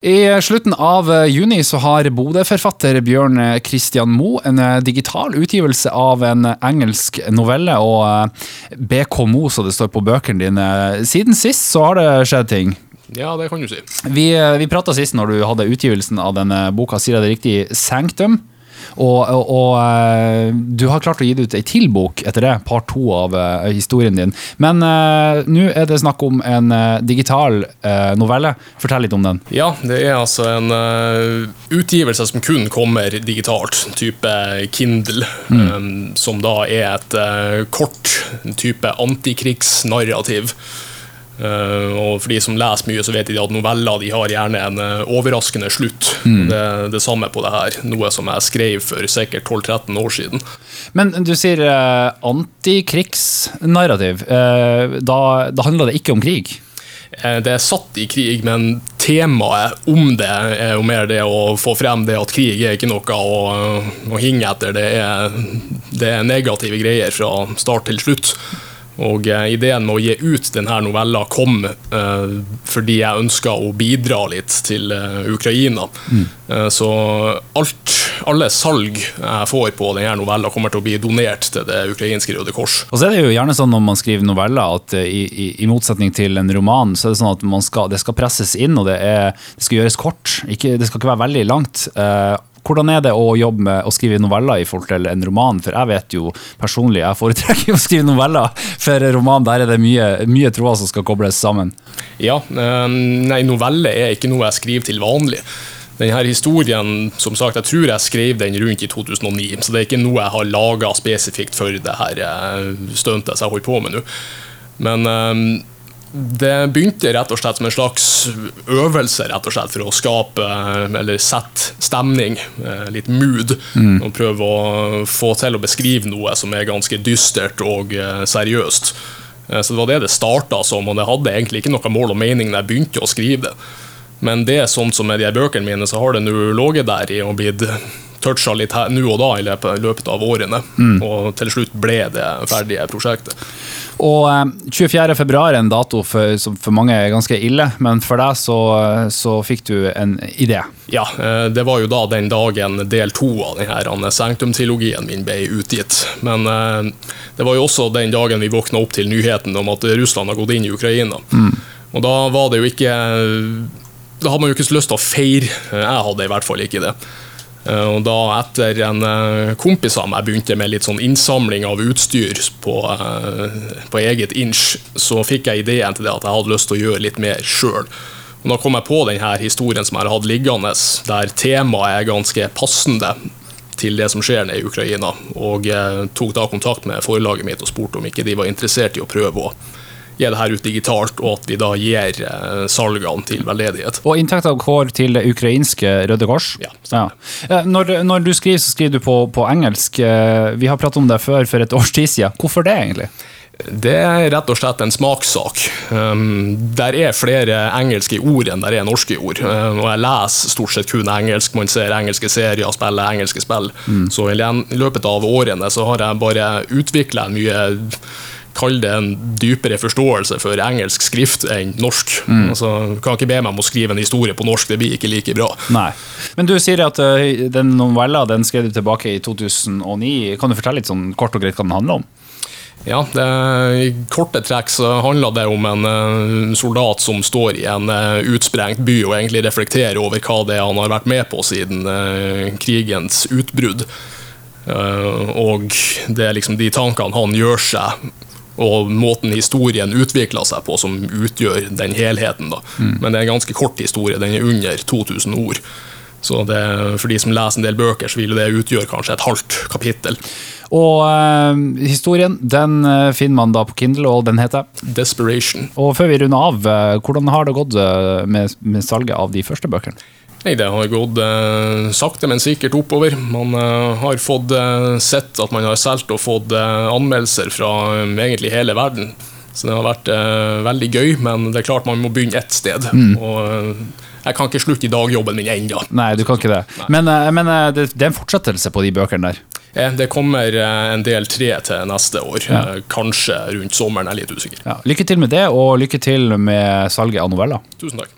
I slutten av juni så har Bodø-forfatter Bjørn Christian Moe en digital utgivelse av en engelsk novelle, og BK Mo, så det står på bøkene dine. Siden sist så har det skjedd ting. Ja, det kan du si. Vi, vi prata sist når du hadde utgivelsen av denne boka, sier jeg det riktig, Sanctum. Og, og, og, eh, du har klart å gi det ut ei til bok etter det, par to av uh, historien din. Men uh, nå er det snakk om en uh, digital novelle. Fortell litt om den. Ja, det er altså en utgivelse som kun kommer digitalt, type Kindle. Mm. Um, som da er et kort type antikrigsnarrativ. Uh, og for de som leser mye, så vet de at noveller de har gjerne en uh, overraskende slutt. Mm. Det, det samme på det her. Noe som jeg skrev for sikkert 12-13 år siden. Men du sier uh, antikrigsnarrativ. da, da handler det ikke om krig? Det er satt i krig, men temaet om det er jo mer det å få frem det at krig er ikke noe å, å hinge etter. Det er, det er negative greier fra start til slutt. Og eh, ideen med å gi ut denne novella kom eh, fordi jeg ønska å bidra litt til eh, Ukraina. Mm. Eh, så alt, alle salg jeg får på denne novella, kommer til å bli donert til det ukrainske Røde Kors. Og så er det jo gjerne sånn når man skriver noveller, at i, i, i motsetning til en roman, så er det sånn at skal, det skal presses inn, og det, er, det skal gjøres kort. Ikke, det skal ikke være veldig langt. Eh, hvordan er det å jobbe med å skrive noveller i forhold til en roman? For jeg vet jo personlig, jeg foretrekker å skrive noveller. For roman der er det mye, mye tråder som skal kobles sammen. Ja, ehm, nei, novelle er ikke noe jeg skriver til vanlig. Denne historien, som sagt, jeg tror jeg skrev den rundt i 2009, så det er ikke noe jeg har laga spesifikt for det her eh, stuntet jeg holder på med nå. Men ehm, det begynte rett og slett som en slags øvelse rett og slett for å skape eller sette stemning, eh, litt mood. Mm. Og prøve å få til å beskrive noe som er ganske dystert og eh, seriøst. Eh, så det var det det starta som, og det hadde egentlig ikke noe mål og mening når jeg begynte å skrive det. Men det er sånn som med de bøkene mine, så har det nå ligget der i og blitt toucha litt nå og da i løpet av årene. Mm. Og til slutt ble det ferdige prosjektet. Og 24. Eh, februar er en dato for, som for mange er ganske ille, men for deg så, så, fikk du en idé. Ja, eh, det var jo da den dagen del to av denne Sanktum-trilogien min ble utgitt. Men eh, det var jo også den dagen vi våkna opp til nyheten om at Russland har gått inn i Ukraina. Mm. Og da var det jo ikke Da hadde man jo ikke så lyst til å feire. Jeg hadde i hvert fall ikke det. Eh, og da etter en eh, kompis av meg begynte med litt sånn innsamling av utstyr på, eh, på eget inch, så fikk jeg ideen til det at jeg hadde lyst til å gjøre litt mer sjøl. Da kom jeg på denne historien som jeg har hatt liggende, der temaet er ganske passende til det som skjer nede i Ukraina. Og tok da kontakt med forlaget mitt og spurte om ikke de var interessert i å prøve å gi det her ut digitalt, og at vi da gir eh, salgene til veldedighet. Og inntekter går til det ukrainske Røde Kors? Ja. ja. Eh, når, når, du skriver, så skriver du på, på engelsk. Eh, vi har pratet om det før for et års tid siden. Hvorfor det, egentlig? Det er rett og slett en smakssak. Um, der er flere engelske ord enn der er norske ord. Um, og jeg leser stort sett kun engelsk. Man ser engelske serier, spiller engelske spill. Mm. Så i løpet av årene så har jeg bare utvikla en mye kall det en dypere forståelse for engelsk skrift enn norsk. Mm. Altså, kan ikke be meg om å skrive en historie på norsk, det blir ikke like bra. Nei. Men du sier at uh, den novella den skrev du tilbake i 2009. Kan du fortelle litt sånn kort og greit hva den handler om? Ja, det, I korte trekk så handler det om en uh, soldat som står i en uh, utsprengt by og egentlig reflekterer over hva det er han har vært med på siden krigens utbrudd. og det er liksom de tankene han gjør seg og måten historien utvikler seg på, som utgjør den helheten. Da. Mm. Men det er en ganske kort historie, den er under 2000 ord. Så det, for de som leser en del bøker, så vil det utgjøre kanskje et halvt kapittel. Og øh, historien den eh, finner man da på Kindle, og den heter? Desperation. Og før vi runder av, eh, hvordan har det gått med, med salget av de første bøkene? Nei, Det har gått eh, sakte, men sikkert oppover. Man eh, har fått eh, sett at man har solgt og fått eh, anmeldelser fra eh, egentlig hele verden. Så det har vært eh, veldig gøy, men det er klart man må begynne ett sted. Mm. Og jeg kan ikke slutte i dagjobben min ennå. Nei, du kan ikke det. Nei. Men, men det, det, er en fortsettelse på de bøkene der? Det kommer en del tre til neste år. Ja. Kanskje rundt sommeren, jeg er litt usikker. Ja. Lykke til med det, og lykke til med salget av noveller. Tusen takk.